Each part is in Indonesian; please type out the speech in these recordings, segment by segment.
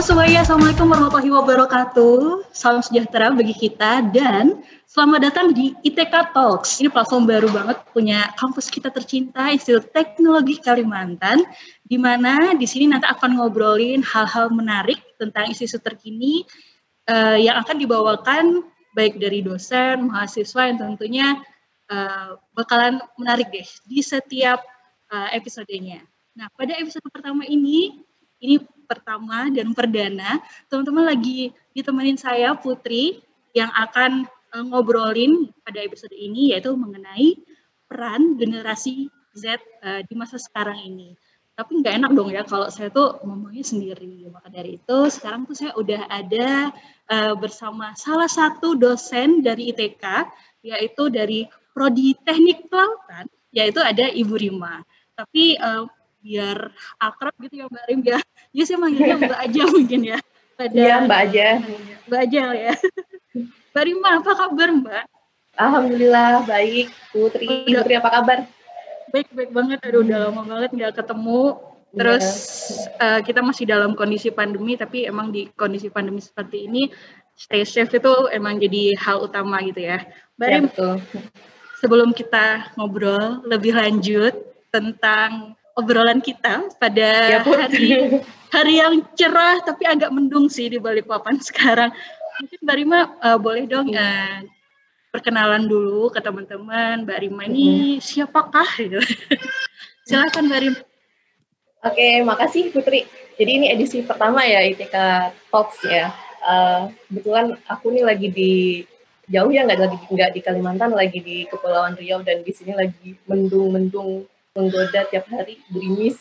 Semuanya, Assalamualaikum warahmatullahi wabarakatuh. Salam sejahtera bagi kita dan selamat datang di ITK Talks. Ini platform baru banget punya kampus kita tercinta, Institut Teknologi Kalimantan, di mana di sini nanti akan ngobrolin hal-hal menarik tentang isu-isu terkini uh, yang akan dibawakan baik dari dosen, mahasiswa yang tentunya uh, bakalan menarik deh di setiap uh, episodenya. Nah, pada episode pertama ini, ini pertama dan perdana. Teman-teman lagi ditemenin saya Putri yang akan uh, ngobrolin pada episode ini yaitu mengenai peran generasi Z uh, di masa sekarang ini. Tapi nggak enak dong ya kalau saya tuh ngomongnya sendiri. Maka dari itu sekarang tuh saya udah ada uh, bersama salah satu dosen dari ITK yaitu dari Prodi Teknik Kelautan yaitu ada Ibu Rima. Tapi uh, biar akrab gitu ya Mbak Rim ya. Jadi saya manggilnya Mbak aja mungkin ya. Pada, iya Mbak aja. Mbak aja ya. Mbak Rima apa kabar Mbak? Alhamdulillah baik. Putri, Udah. Putri apa kabar? Baik baik banget. Aduh udah lama banget nggak ketemu. Terus ya. uh, kita masih dalam kondisi pandemi, tapi emang di kondisi pandemi seperti ini stay safe itu emang jadi hal utama gitu ya. Mbak ya, betul. sebelum kita ngobrol lebih lanjut tentang obrolan kita pada ya, hari hari yang cerah tapi agak mendung sih di balik papan sekarang. Mungkin Mbak Rima uh, boleh dong uh, perkenalan dulu ke teman-teman. Mbak Rima ini hmm. siapakah? Silakan Mbak Rima. Oke, makasih Putri. Jadi ini edisi pertama ya ITK Talks ya. Uh, kebetulan aku nih lagi di jauh ya nggak lagi nggak di Kalimantan lagi di Kepulauan Riau dan di sini lagi mendung-mendung menggoda tiap hari gerimis.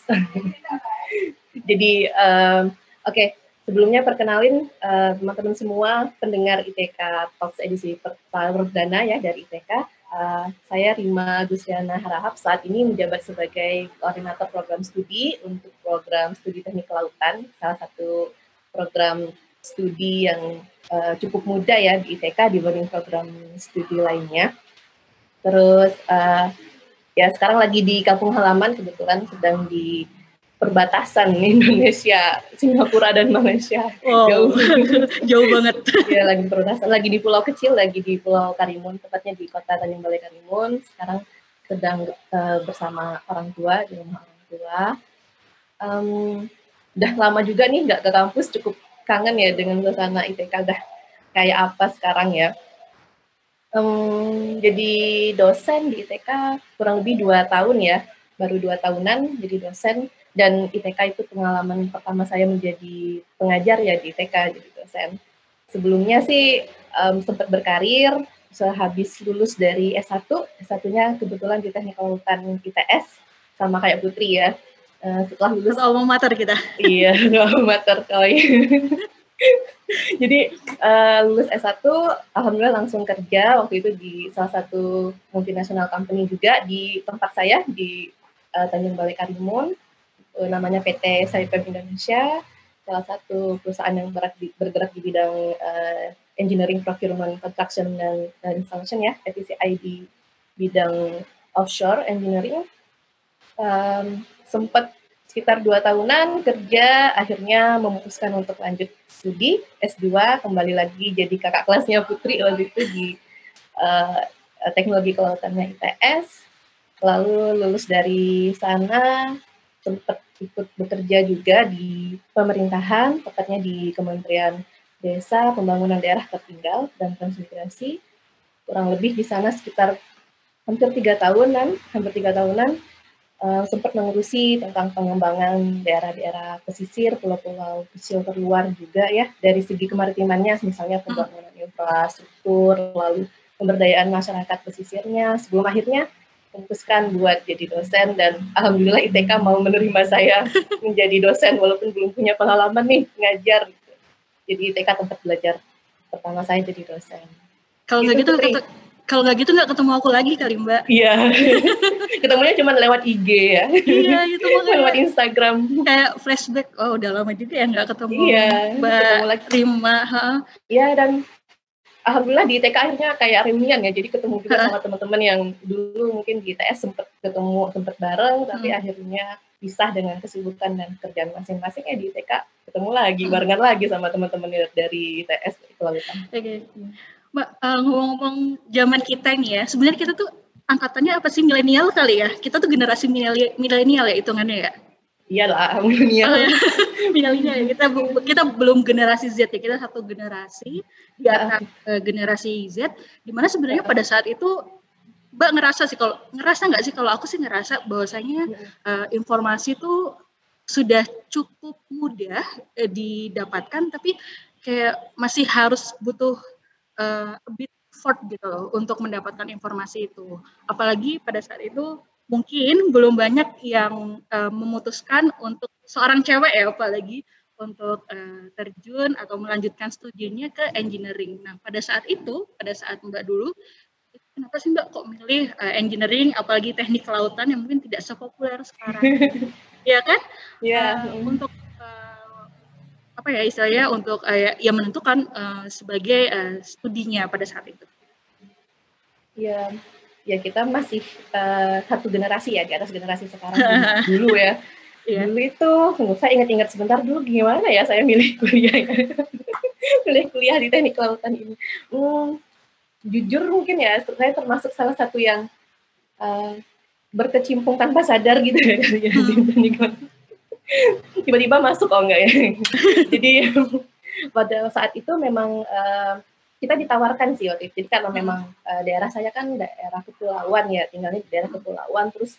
Jadi um, oke okay, sebelumnya perkenalin uh, teman-teman semua pendengar ITK Talks edisi perdana ya dari ITK. Uh, saya Rima Gusiana Harahap saat ini menjabat sebagai koordinator program studi untuk program studi teknik kelautan, salah satu program studi yang uh, cukup muda ya di ITK dibanding program studi lainnya. Terus uh, ya sekarang lagi di kampung halaman kebetulan sedang di perbatasan Indonesia, Singapura dan Malaysia. Oh, jauh. jauh banget. ya lagi perbatasan, lagi di pulau kecil, lagi di Pulau Karimun, tepatnya di kota Tanjung Balai Karimun. Sekarang sedang uh, bersama orang tua di rumah orang tua. Um, udah lama juga nih nggak ke kampus, cukup kangen ya dengan suasana ITK udah kayak apa sekarang ya um, jadi dosen di ITK kurang lebih dua tahun ya, baru dua tahunan jadi dosen dan ITK itu pengalaman pertama saya menjadi pengajar ya di ITK jadi dosen. Sebelumnya sih um, sempat berkarir sehabis lulus dari S1, S1-nya kebetulan di Teknik Kelautan ITS sama kayak Putri ya. Uh, setelah lulus alma mater kita. Iya, alma mater koi. Jadi uh, lulus S1, alhamdulillah langsung kerja waktu itu di salah satu multinational company juga di tempat saya di uh, Tanjung Balai Karimun, uh, namanya PT Saipem Indonesia, salah satu perusahaan yang bergerak di, bergerak di bidang uh, engineering, procurement, construction dan, dan installation ya, EPCI di bidang offshore engineering. Um, sempat sekitar dua tahunan kerja, akhirnya memutuskan untuk lanjut studi S2, kembali lagi jadi kakak kelasnya Putri waktu itu di uh, teknologi kelautannya ITS. Lalu lulus dari sana, sempat ikut bekerja juga di pemerintahan, tepatnya di Kementerian Desa, Pembangunan Daerah Tertinggal, dan Transmigrasi. Kurang lebih di sana sekitar hampir tiga tahunan, hampir tiga tahunan uh, sempat mengurusi tentang pengembangan daerah-daerah pesisir, pulau-pulau kecil terluar juga ya dari segi kemaritimannya, misalnya hmm. pembangunan infrastruktur, lalu pemberdayaan masyarakat pesisirnya, sebelum akhirnya memutuskan buat jadi dosen dan alhamdulillah ITK mau menerima saya menjadi dosen walaupun belum punya pengalaman nih ngajar. Jadi ITK tempat belajar pertama saya jadi dosen. Kalau gitu, gitu kalau nggak gitu nggak ketemu aku lagi kali Mbak. Iya. Ketemunya cuma lewat IG ya. iya itu makanya. lewat Instagram. Kayak flashback, oh udah lama juga ya nggak ketemu iya, Mbak ketemu lagi. Rima. Iya dan alhamdulillah di TK akhirnya kayak reunian ya. Jadi ketemu juga sama teman-teman yang dulu mungkin di ITS sempat ketemu sempat bareng, tapi hmm. akhirnya pisah dengan kesibukan dan kerjaan masing-masing ya di TK ketemu lagi hmm. barengan lagi sama teman-teman dari ITS. Oke, okay. Mbak uh, ngomong-ngomong zaman kita nih ya, sebenarnya kita tuh angkatannya apa sih milenial kali ya? Kita tuh generasi milenial ya hitungannya ya? Iyalah milenial. Oh, ya. milenial ya. Kita kita belum generasi Z ya, kita satu generasi di atas uh, generasi Z. Di mana sebenarnya pada saat itu Mbak ngerasa sih kalau ngerasa nggak sih kalau aku sih ngerasa bahwasanya uh, informasi itu sudah cukup mudah uh, didapatkan tapi kayak masih harus butuh uh, a bit effort gitu loh untuk mendapatkan informasi itu. Apalagi pada saat itu mungkin belum banyak yang uh, memutuskan untuk seorang cewek ya apalagi untuk uh, terjun atau melanjutkan studinya ke engineering. Nah, pada saat itu, pada saat Mbak dulu, kenapa sih Mbak kok milih uh, engineering apalagi teknik kelautan yang mungkin tidak sepopuler sekarang? ya kan? Iya. Yeah. Uh, untuk uh, apa ya istilahnya untuk uh, ya menentukan uh, sebagai uh, studinya pada saat itu. Iya. Ya kita masih uh, satu generasi ya di atas generasi sekarang dulu ya. Yeah. Dulu itu, saya ingat-ingat sebentar dulu gimana ya saya milih kuliah ya. milih kuliah di teknik kelautan ini. Hmm, jujur mungkin ya saya termasuk salah satu yang uh, berkecimpung tanpa sadar gitu ya hmm. Tiba-tiba masuk oh enggak ya. Jadi pada saat itu memang uh, kita ditawarkan sih waktu itu. Jadi karena memang uh, daerah saya kan daerah kepulauan ya tinggalnya di daerah kepulauan. Terus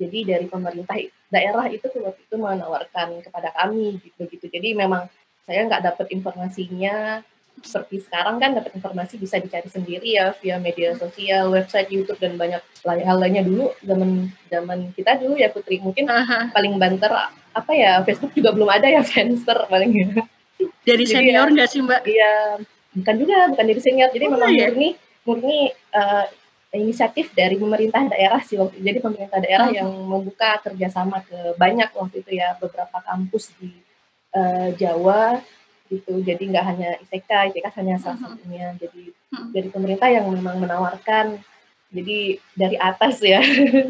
jadi dari pemerintah daerah itu waktu itu menawarkan kepada kami gitu gitu jadi memang saya nggak dapat informasinya. Seperti sekarang kan dapat informasi bisa dicari sendiri ya via media sosial, website, YouTube dan banyak hal lainnya. Dulu zaman zaman kita dulu ya Putri mungkin uh-huh. paling banter apa ya Facebook juga belum ada ya Friendster paling ya. Dari senior ya, nggak ya, sih Mbak? Iya, bukan juga bukan dari senior. Jadi oh, memang ya? murni murni uh, inisiatif dari pemerintah daerah sih waktu jadi pemerintah daerah uh-huh. yang membuka kerjasama ke banyak waktu itu ya beberapa kampus di uh, Jawa gitu jadi nggak hanya ITK ITK hanya salah satunya jadi dari pemerintah yang memang menawarkan jadi dari atas ya.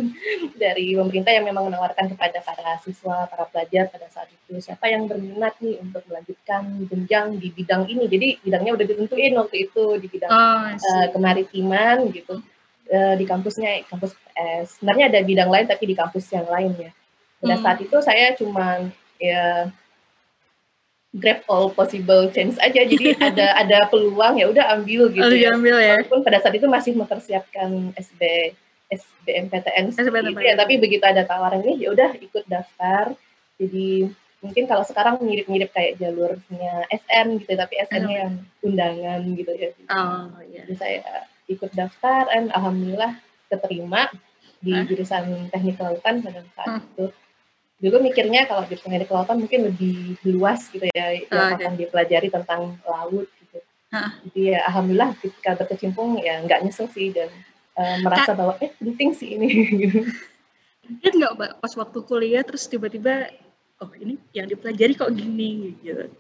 Dari pemerintah yang memang menawarkan kepada para siswa para pelajar pada saat itu siapa yang berminat nih untuk melanjutkan jenjang di bidang ini? Jadi bidangnya udah ditentuin waktu itu di bidang oh, uh, kemaritiman gitu uh, di kampusnya kampus eh, sebenarnya ada bidang lain tapi di kampus yang lain ya. Pada hmm. saat itu saya cuman ya grab all possible chance aja. Jadi ada ada peluang ya udah ambil gitu oh, ya. ambil ya. Walaupun pada saat itu masih mempersiapkan SB SBMPTN gitu ya. Tapi begitu ada tawaran ini ya udah ikut daftar. Jadi mungkin kalau sekarang mirip-mirip kayak jalurnya SN gitu tapi SN-nya yang undangan gitu ya. Oh, iya. jadi saya ikut daftar dan alhamdulillah keterima di jurusan teknik kelautan pada saat hmm. itu juga mikirnya kalau di pengen kelautan mungkin lebih luas gitu ya yang oh, akan okay. dipelajari tentang laut gitu. Huh. Jadi ya alhamdulillah ketika berkecimpung ya nggak nyesel sih dan uh, merasa bahwa eh penting sih ini gitu. Kan nggak mbak pas waktu kuliah terus tiba-tiba oh ini yang dipelajari kok gini gitu.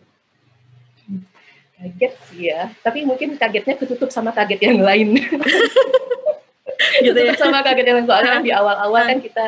Kaget sih ya, tapi mungkin kagetnya ketutup sama kaget yang lain. gitu ya. sama kaget yang lain soalnya kan di awal-awal kan kita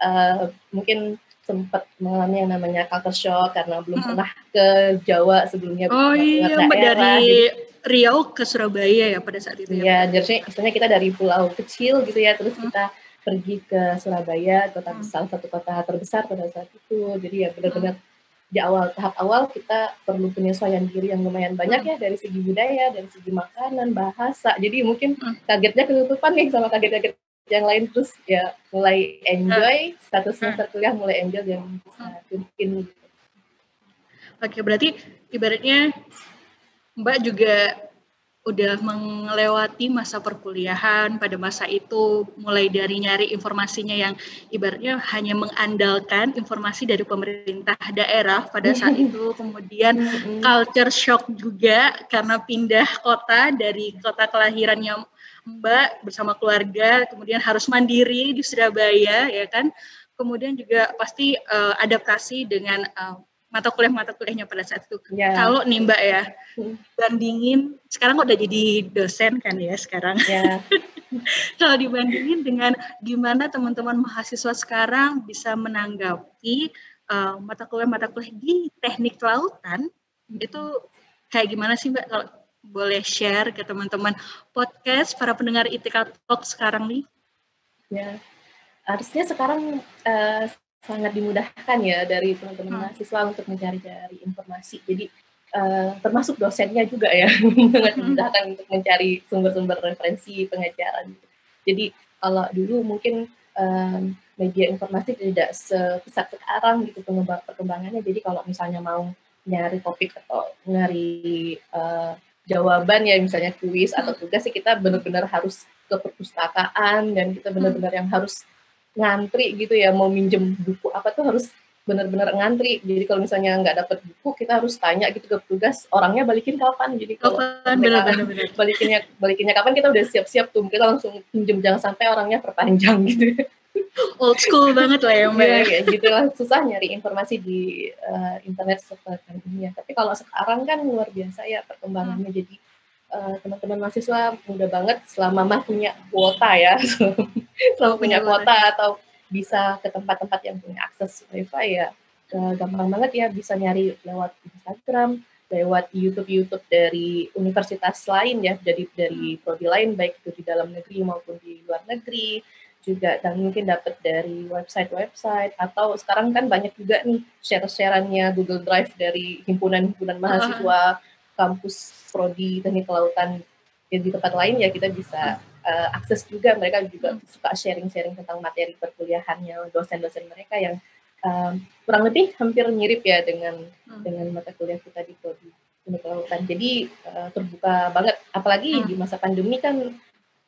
uh, mungkin sempat mengalami yang namanya culture shock karena belum hmm. pernah ke Jawa sebelumnya. Oh iya, daerah, dari gitu. Riau ke Surabaya ya pada saat itu ya. Iya, jadi istilahnya kita dari pulau kecil gitu ya, terus hmm. kita pergi ke Surabaya, kota hmm. salah satu kota terbesar pada saat itu. Jadi ya benar-benar hmm. di awal tahap awal kita perlu penyesuaian diri yang lumayan banyak hmm. ya dari segi budaya, dari segi makanan, bahasa. Jadi mungkin hmm. kagetnya ketutupan nih sama kaget-kaget yang lain terus ya mulai enjoy hmm. satu semester kuliah mulai enjoy dan bisa mungkin Oke, berarti ibaratnya Mbak juga udah melewati masa perkuliahan pada masa itu mulai dari nyari informasinya yang ibaratnya hanya mengandalkan informasi dari pemerintah daerah pada saat itu kemudian culture shock juga karena pindah kota dari kota kelahirannya Mbak bersama keluarga, kemudian harus mandiri di Surabaya, ya kan? Kemudian juga pasti uh, adaptasi dengan uh, mata kuliah mata kuliahnya pada saat itu. Yeah. Kalau nih Mbak ya, hmm. bandingin sekarang udah jadi dosen kan ya sekarang. Yeah. kalau dibandingin dengan gimana teman-teman mahasiswa sekarang bisa menanggapi uh, mata kuliah-mata kuliah di teknik kelautan itu kayak gimana sih Mbak kalau boleh share ke teman-teman podcast para pendengar ITK Talk sekarang nih? Ya, harusnya sekarang uh, sangat dimudahkan ya dari teman-teman hmm. mahasiswa untuk mencari-cari informasi. Jadi uh, termasuk dosennya juga ya sangat hmm. dimudahkan untuk mencari sumber-sumber referensi pengajaran. Jadi kalau dulu mungkin um, media informasi tidak sepesat sekarang gitu perkembangannya. Jadi kalau misalnya mau nyari topik atau nyari uh, jawaban ya misalnya kuis atau hmm. tugas sih kita benar-benar harus ke perpustakaan dan kita hmm. benar-benar yang harus ngantri gitu ya mau minjem buku apa tuh harus benar-benar ngantri. Jadi kalau misalnya nggak dapat buku kita harus tanya gitu ke petugas orangnya balikin kapan? Jadi kalau kapan, bener, bener, bener. balikinnya balikinnya kapan? Kita udah siap-siap tuh. Kita langsung pinjem jangan sampai orangnya perpanjang gitu old school banget lah ya mbak ya, ya gitu lah. Susah nyari informasi di uh, internet seperti ini ya. Tapi kalau sekarang kan luar biasa ya perkembangannya. Hmm. jadi uh, teman-teman mahasiswa mudah banget selama mah punya kuota ya. Selama punya kuota atau bisa ke tempat-tempat yang punya akses wifi ya uh, gampang banget ya bisa nyari lewat Instagram lewat YouTube YouTube dari universitas lain ya. Dari dari prodi lain baik itu di dalam negeri maupun di luar negeri juga dan mungkin dapat dari website-website atau sekarang kan banyak juga nih share-sharannya Google Drive dari himpunan-himpunan mahasiswa kampus prodi teknik kelautan di tempat lain ya kita bisa uh, akses juga mereka juga suka sharing-sharing tentang materi perkuliahannya dosen-dosen mereka yang um, kurang lebih hampir mirip ya dengan hmm. dengan mata kuliah kita di prodi teknik kelautan jadi uh, terbuka banget apalagi hmm. di masa pandemi kan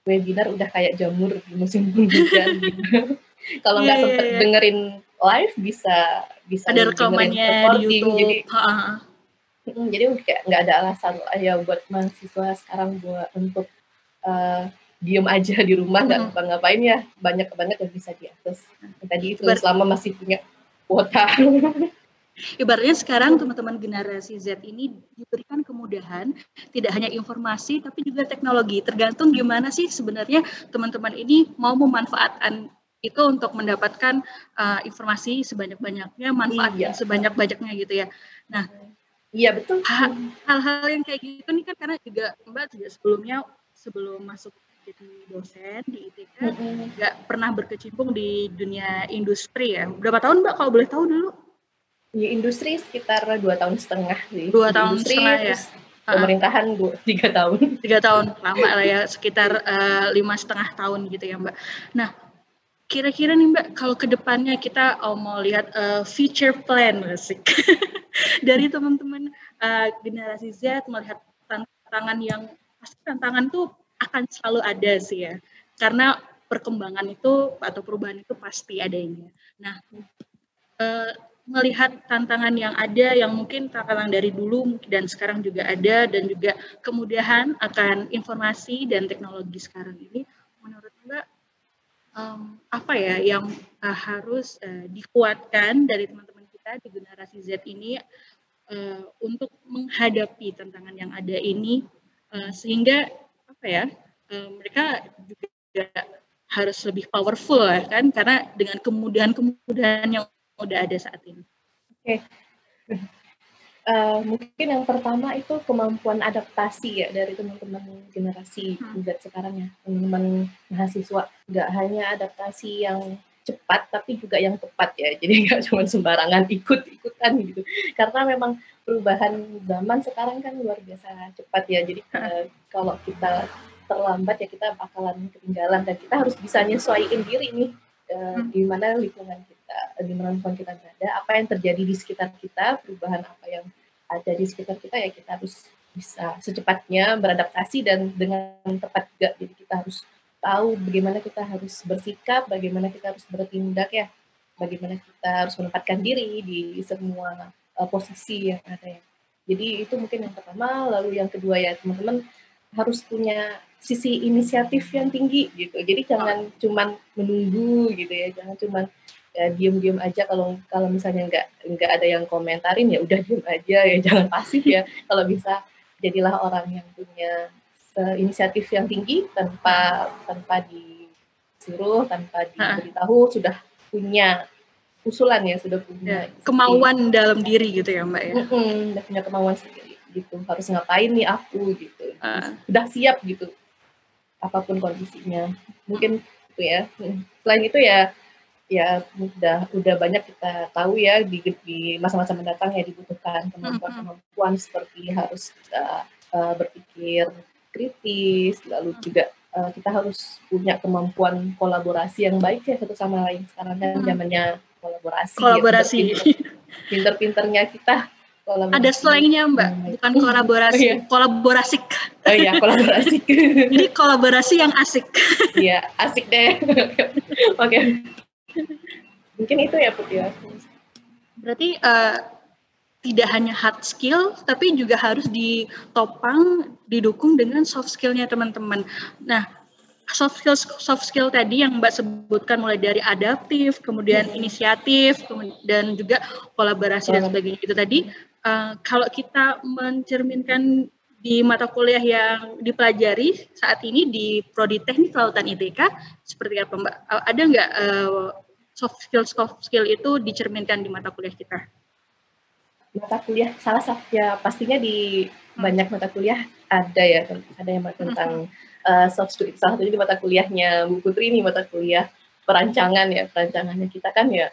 webinar udah kayak jamur di musim hujan gitu. Kalau nggak yeah, sempet yeah, yeah. dengerin live bisa bisa ada rekamannya di YouTube. Jadi, ha. jadi kayak nggak ada alasan ya buat mahasiswa sekarang buat untuk uh, diem aja di rumah nggak mm -hmm. ngapain ya banyak banget yang bisa diakses. Tadi itu Ber selama masih punya kuota. Ibaratnya sekarang teman-teman generasi Z ini diberikan kemudahan, tidak hanya informasi tapi juga teknologi. Tergantung gimana sih sebenarnya teman-teman ini mau memanfaatkan itu untuk mendapatkan uh, informasi sebanyak-banyaknya, manfaat iya. sebanyak-banyaknya gitu ya. Nah, iya betul. Hal-hal yang kayak gitu nih kan karena juga Mbak juga sebelumnya sebelum masuk jadi dosen di ITK nggak mm -hmm. pernah berkecimpung di dunia industri ya. Berapa tahun Mbak kalau boleh tahu dulu? Di industri sekitar dua tahun setengah sih. Dua di tahun industri, setengah ya. Pemerintahan dua, tiga tahun. Tiga tahun, lama lah ya, sekitar uh, lima setengah tahun gitu ya Mbak. Nah, kira-kira nih Mbak, kalau ke depannya kita oh, mau lihat uh, future plan musik dari teman-teman uh, generasi Z melihat tantangan yang pasti tantangan tuh akan selalu ada sih ya, karena perkembangan itu atau perubahan itu pasti adanya. Nah, uh, melihat tantangan yang ada yang mungkin tantangan dari dulu dan sekarang juga ada dan juga kemudahan akan informasi dan teknologi sekarang ini menurut Mbak um, apa ya yang uh, harus uh, dikuatkan dari teman-teman kita di generasi Z ini uh, untuk menghadapi tantangan yang ada ini uh, sehingga apa ya uh, mereka juga harus lebih powerful kan karena dengan kemudahan-kemudahan yang udah ada saat ini? Oke. Okay. Uh, mungkin yang pertama itu kemampuan adaptasi ya dari teman-teman generasi hmm. Z sekarang ya, teman-teman mahasiswa. Nggak hanya adaptasi yang cepat, tapi juga yang tepat ya. Jadi nggak cuma sembarangan ikut-ikutan gitu. Karena memang perubahan zaman sekarang kan luar biasa cepat ya. Jadi uh, kalau kita terlambat ya kita bakalan ketinggalan dan kita harus bisa nyesuaiin diri nih uh, hmm. di mana lingkungan kita kita di mana kita berada, apa yang terjadi di sekitar kita, perubahan apa yang ada di sekitar kita ya kita harus bisa secepatnya beradaptasi dan dengan tepat juga. Jadi kita harus tahu bagaimana kita harus bersikap, bagaimana kita harus bertindak ya, bagaimana kita harus menempatkan diri di semua uh, posisi yang ada ya. Jadi itu mungkin yang pertama, lalu yang kedua ya teman-teman harus punya sisi inisiatif yang tinggi gitu. Jadi jangan cuman menunggu gitu ya, jangan cuman ya diem-diem aja kalau kalau misalnya nggak nggak ada yang komentarin ya udah diem aja ya jangan pasif ya kalau bisa jadilah orang yang punya inisiatif yang tinggi tanpa tanpa disuruh, tanpa diberitahu sudah punya usulan ya, sudah punya ya, kemauan dalam diri gitu ya Mbak ya. sudah punya kemauan sendiri gitu. Harus ngapain nih aku gitu. Uh. Sudah siap gitu. Apa pun kondisinya. Mungkin itu ya. Selain itu ya ya udah udah banyak kita tahu ya di di masa-masa mendatang ya dibutuhkan kemampuan-kemampuan seperti harus kita uh, berpikir kritis, lalu juga uh, kita harus punya kemampuan kolaborasi yang baik ya satu sama lain. Sekarang kan zamannya kolaborasi. Kolaborasi. Ya, pinter-pinternya kita kolaborasi. Ada slangnya mbak, bukan kolaborasi, oh, iya. kolaborasi. Oh iya, kolaborasi. Jadi kolaborasi yang asik. Iya, asik deh. Oke. okay. Mungkin itu ya Putih. Ya. Berarti uh, tidak hanya hard skill, tapi juga harus ditopang, didukung dengan soft skillnya teman-teman. Nah, soft skill soft skill tadi yang Mbak sebutkan mulai dari adaptif, kemudian inisiatif, dan juga kolaborasi dan sebagainya itu tadi. Uh, kalau kita mencerminkan di mata kuliah yang dipelajari saat ini di Prodi Teknik Lautan ITK, seperti apa Mbak? Uh, ada nggak uh, soft skill soft skill itu dicerminkan di mata kuliah kita? mata kuliah salah satu ya pastinya di hmm. banyak mata kuliah ada ya ada yang tentang uh, soft skill salah satunya di mata kuliahnya Bu Putri ini mata kuliah perancangan ya perancangannya kita kan ya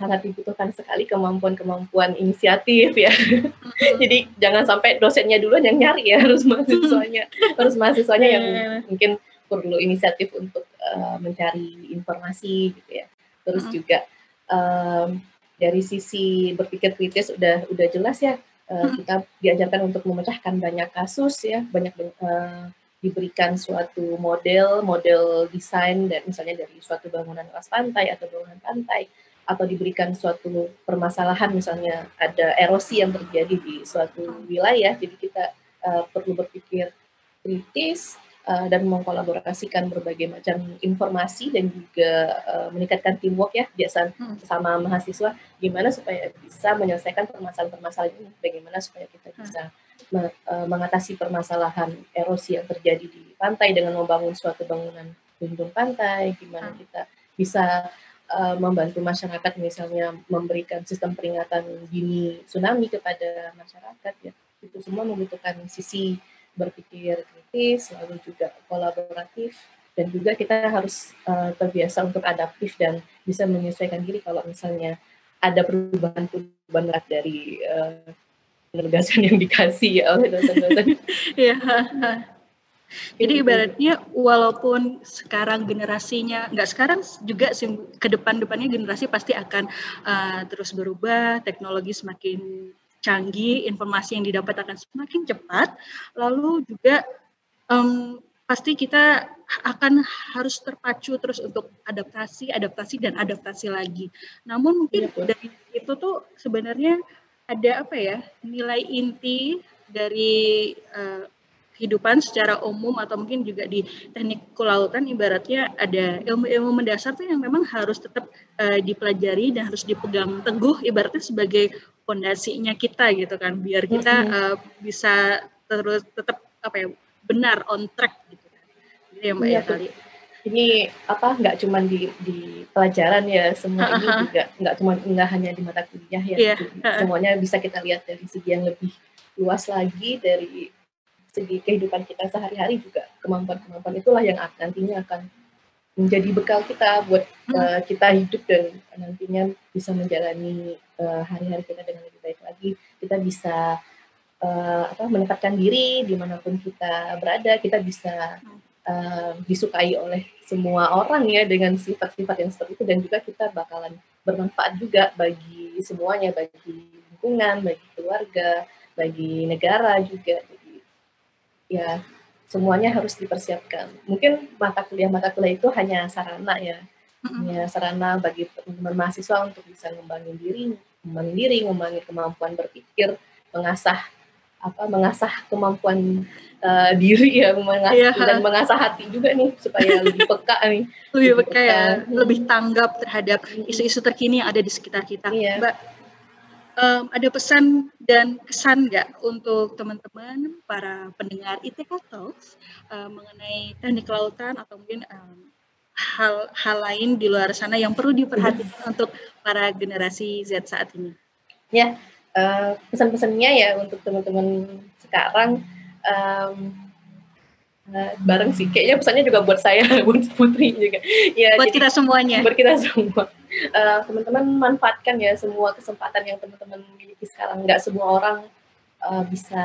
sangat dibutuhkan sekali kemampuan-kemampuan inisiatif ya. hmm Jadi jangan sampai dosennya duluan yang nyari ya, harus mahasiswanya, harus mahasiswanya yang hmm. mungkin perlu inisiatif untuk uh, mencari informasi gitu ya. Terus hmm juga um, dari sisi berpikir kritis udah udah jelas ya uh, hmm. kita diajarkan untuk memecahkan banyak kasus ya banyak uh, diberikan suatu model model desain dan misalnya dari suatu bangunan alas pantai atau bangunan pantai atau diberikan suatu permasalahan misalnya ada erosi yang terjadi di suatu hmm. wilayah jadi kita uh, perlu berpikir kritis uh, dan mengkolaborasikan berbagai macam informasi dan juga uh, meningkatkan teamwork ya biasa hmm. sama mahasiswa gimana supaya bisa menyelesaikan permasalahan-permasalahan ini bagaimana supaya kita hmm. bisa me, uh, mengatasi permasalahan erosi yang terjadi di pantai dengan membangun suatu bangunan lindung pantai gimana hmm. kita bisa uh, membantu masyarakat misalnya memberikan sistem peringatan dini tsunami kepada masyarakat ya itu semua membutuhkan sisi berpikir kritis, lalu juga kolaboratif, dan juga kita harus uh, terbiasa untuk adaptif dan bisa menyesuaikan diri kalau misalnya ada perubahan-perubahan dari uh, penugasan yang dikasih oleh dosen-dosen. Iya. Jadi ibaratnya walaupun sekarang generasinya nggak sekarang juga ke depan-depannya generasi pasti akan uh, terus berubah, teknologi semakin canggih, informasi yang didapat akan semakin cepat, lalu juga um, pasti kita akan harus terpacu terus untuk adaptasi, adaptasi dan adaptasi lagi. Namun mungkin ya, dari itu tuh sebenarnya ada apa ya nilai inti dari uh, kehidupan secara umum atau mungkin juga di teknik kelautan ibaratnya ada ilmu-ilmu mendasar tuh yang memang harus tetap uh, dipelajari dan harus dipegang teguh ibaratnya sebagai fondasinya kita gitu kan biar kita uh, bisa terus tetap apa ya benar on track gitu kan gitu ya mbak iya, ya kali ini apa nggak cuma di di pelajaran ya semua uh -huh. ini juga nggak cuma nggak hanya di mata kuliah ya yeah. -huh. semuanya bisa kita lihat dari segi yang lebih luas lagi dari segi kehidupan kita sehari-hari juga kemampuan-kemampuan itulah yang nantinya akan menjadi bekal kita buat hmm. uh, kita hidup dan nantinya bisa menjalani uh, hari-hari kita dengan lebih baik lagi. Kita bisa uh, apa menempatkan diri di mana pun kita berada. Kita bisa uh, disukai oleh semua orang ya dengan sifat-sifat yang seperti itu dan juga kita bakalan bermanfaat juga bagi semuanya, bagi lingkungan, bagi keluarga, bagi negara juga. Ya semuanya harus dipersiapkan. Mungkin mata kuliah-mata kuliah itu hanya sarana ya, hanya sarana bagi teman-teman mahasiswa untuk bisa ngembangin diri, ngembangin diri, ngembangin kemampuan berpikir, mengasah apa, mengasah kemampuan uh, diri ya, mengasah yeah. dan mengasah hati juga nih supaya lebih peka nih. Lebih peka ya, lebih tanggap terhadap isu-isu terkini yang ada di sekitar kita, yeah. Mbak. Um, ada pesan dan kesan nggak untuk teman-teman para pendengar ITK Talks uh, mengenai teknik kelautan atau mungkin um, hal-hal lain di luar sana yang perlu diperhatikan untuk para generasi Z saat ini? Ya, uh, pesan-pesannya ya untuk teman-teman sekarang um, uh, bareng sih. Kayaknya pesannya juga buat saya, buat Putri juga. Ya, buat jadi, kita semuanya. Buat kita semua. Uh, teman-teman manfaatkan ya semua kesempatan yang teman-teman miliki sekarang. Nggak semua orang uh, bisa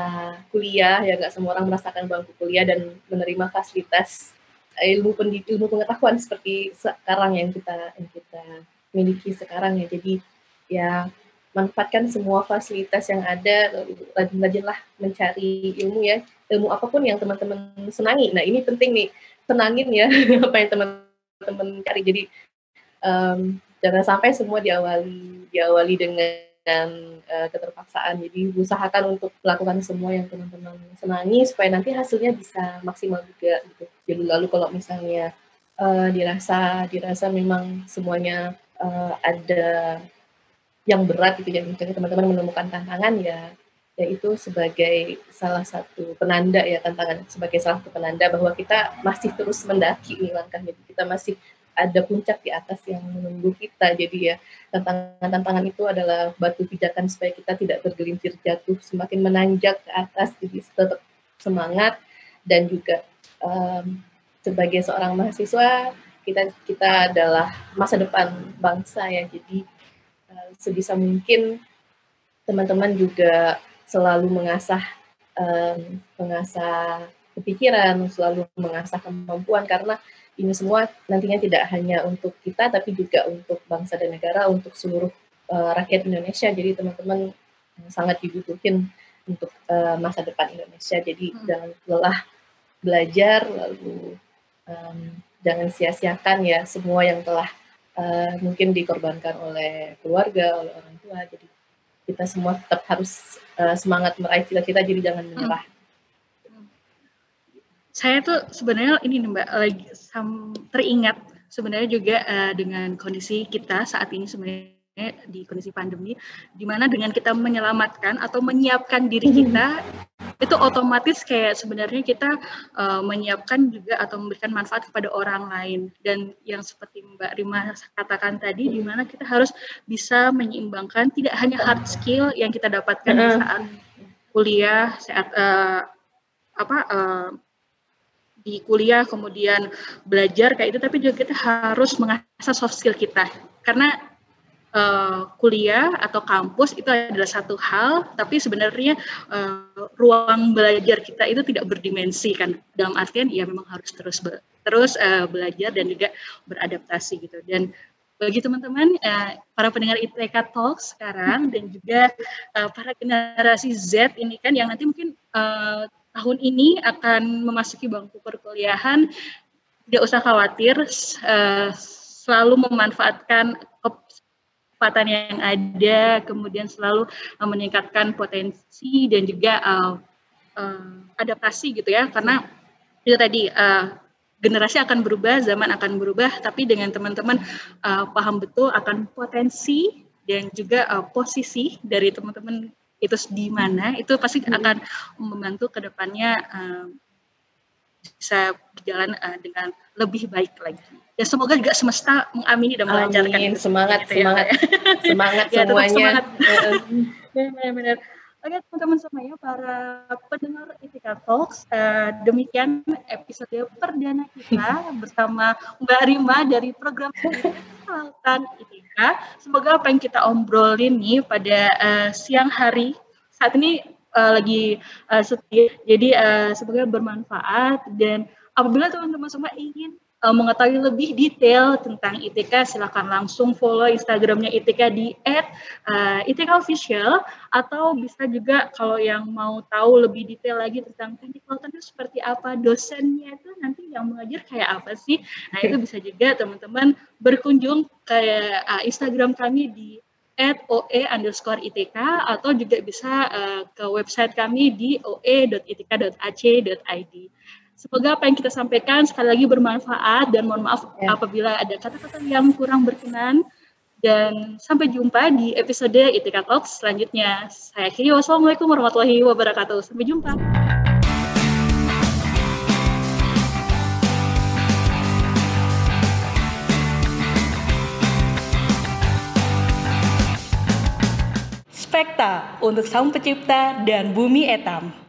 kuliah, ya nggak semua orang merasakan bangku kuliah dan menerima fasilitas ilmu pendidik, ilmu pengetahuan seperti sekarang yang kita yang kita miliki sekarang ya. Jadi ya manfaatkan semua fasilitas yang ada, rajin-rajinlah mencari ilmu ya, ilmu apa pun yang teman-teman senangi. Nah ini penting nih, senangin ya apa yang teman-teman cari. Jadi um, jangan sampai semua diawali diawali dengan uh, keterpaksaan. Jadi usahakan untuk melakukan semua yang teman-teman senangi supaya nanti hasilnya bisa maksimal juga. Gitu. Jadi lalu kalau misalnya uh, dirasa dirasa memang semuanya uh, ada yang berat gitu ya misalnya teman-teman menemukan tantangan ya yaitu sebagai salah satu penanda ya tantangan sebagai salah satu penanda bahwa kita masih terus mendaki nih langkahnya kita masih ada puncak di atas yang menunggu kita. Jadi ya tantangan-tantangan itu adalah batu pijakan supaya kita tidak bergelincir jatuh semakin menanjak ke atas jadi tetap semangat. Dan juga um, sebagai seorang mahasiswa kita kita adalah masa depan bangsa ya. Jadi sebisa mungkin teman-teman juga selalu mengasah um, mengasah kepikiran, selalu mengasah kemampuan. Karena ini semua nantinya tidak hanya untuk kita tapi juga untuk bangsa dan negara, untuk seluruh uh, rakyat Indonesia. Jadi teman-teman sangat dibutuhkan untuk uh, masa depan Indonesia. Jadi hmm. jangan lelah belajar lalu um, jangan sia-siakan ya semua yang telah uh, mungkin dikorbankan oleh keluarga, oleh orang tua. Jadi kita semua tetap harus uh, semangat meraih cita-cita, jadi jangan menyerah. Hmm. Saya tuh sebenarnya ini nih Mbak lagi teringat sebenarnya juga uh, dengan kondisi kita saat ini sebenarnya di kondisi pandemi, di mana dengan kita menyelamatkan atau menyiapkan diri kita, itu otomatis kayak sebenarnya kita uh, menyiapkan juga atau memberikan manfaat kepada orang lain. Dan yang seperti Mbak Rima katakan tadi, di mana kita harus bisa menyeimbangkan tidak hanya hard skill yang kita dapatkan saat kuliah, saat uh, apa uh, di kuliah kemudian belajar kayak itu, tapi juga kita harus mengasah soft skill kita. Karena uh, kuliah atau kampus itu adalah satu hal, tapi sebenarnya uh, ruang belajar kita itu tidak berdimensi kan. Dalam artian ya memang harus terus be terus uh, belajar dan juga beradaptasi gitu. Dan bagi teman-teman uh, para pendengar ITK Talk sekarang dan juga uh, para generasi Z ini kan yang nanti mungkin uh, tahun ini akan memasuki bangku perkuliahan. Tidak usah khawatir uh, selalu memanfaatkan kesempatan yang ada, kemudian selalu uh, meningkatkan potensi dan juga uh, adaptasi gitu ya, karena itu tadi generasi akan berubah, zaman akan berubah, tapi dengan teman-teman paham betul akan potensi dan juga posisi dari teman-teman itu di mana, itu pasti hmm. akan membantu ke depannya uh, bisa berjalan uh, dengan lebih baik lagi. Ya semoga juga semesta mengamini dan melancarkan. Amin. Semangat, gitu semangat, ya. semangat ya, semuanya. Semangat. Benar-benar. Oke teman-teman semuanya, para pendengar Etika Talks, uh, demikian episode perdana kita bersama Mbak Rima dari program Kelautan Etika. Semoga apa yang kita obrolin nih pada uh, siang hari saat ini uh, lagi uh, setia, jadi uh, semoga bermanfaat dan apabila teman-teman semua ingin uh, mengetahui lebih detail tentang ITK, silakan langsung follow Instagramnya ITK di @itkofficial atau bisa juga kalau yang mau tahu lebih detail lagi tentang teknik kelautan itu seperti apa, dosennya itu nanti yang mengajar kayak apa sih. Nah itu bisa juga teman-teman berkunjung ke uh, Instagram kami di at oe underscore itk atau juga bisa uh, ke website kami di oe.itk.ac.id. Semoga apa yang kita sampaikan sekali lagi bermanfaat dan mohon maaf ya. apabila ada kata-kata yang kurang berkenan. Dan sampai jumpa di episode Itika Talks selanjutnya. Saya Kiri, wassalamualaikum warahmatullahi wabarakatuh. Sampai jumpa. Spekta untuk Sang Pencipta dan Bumi Etam.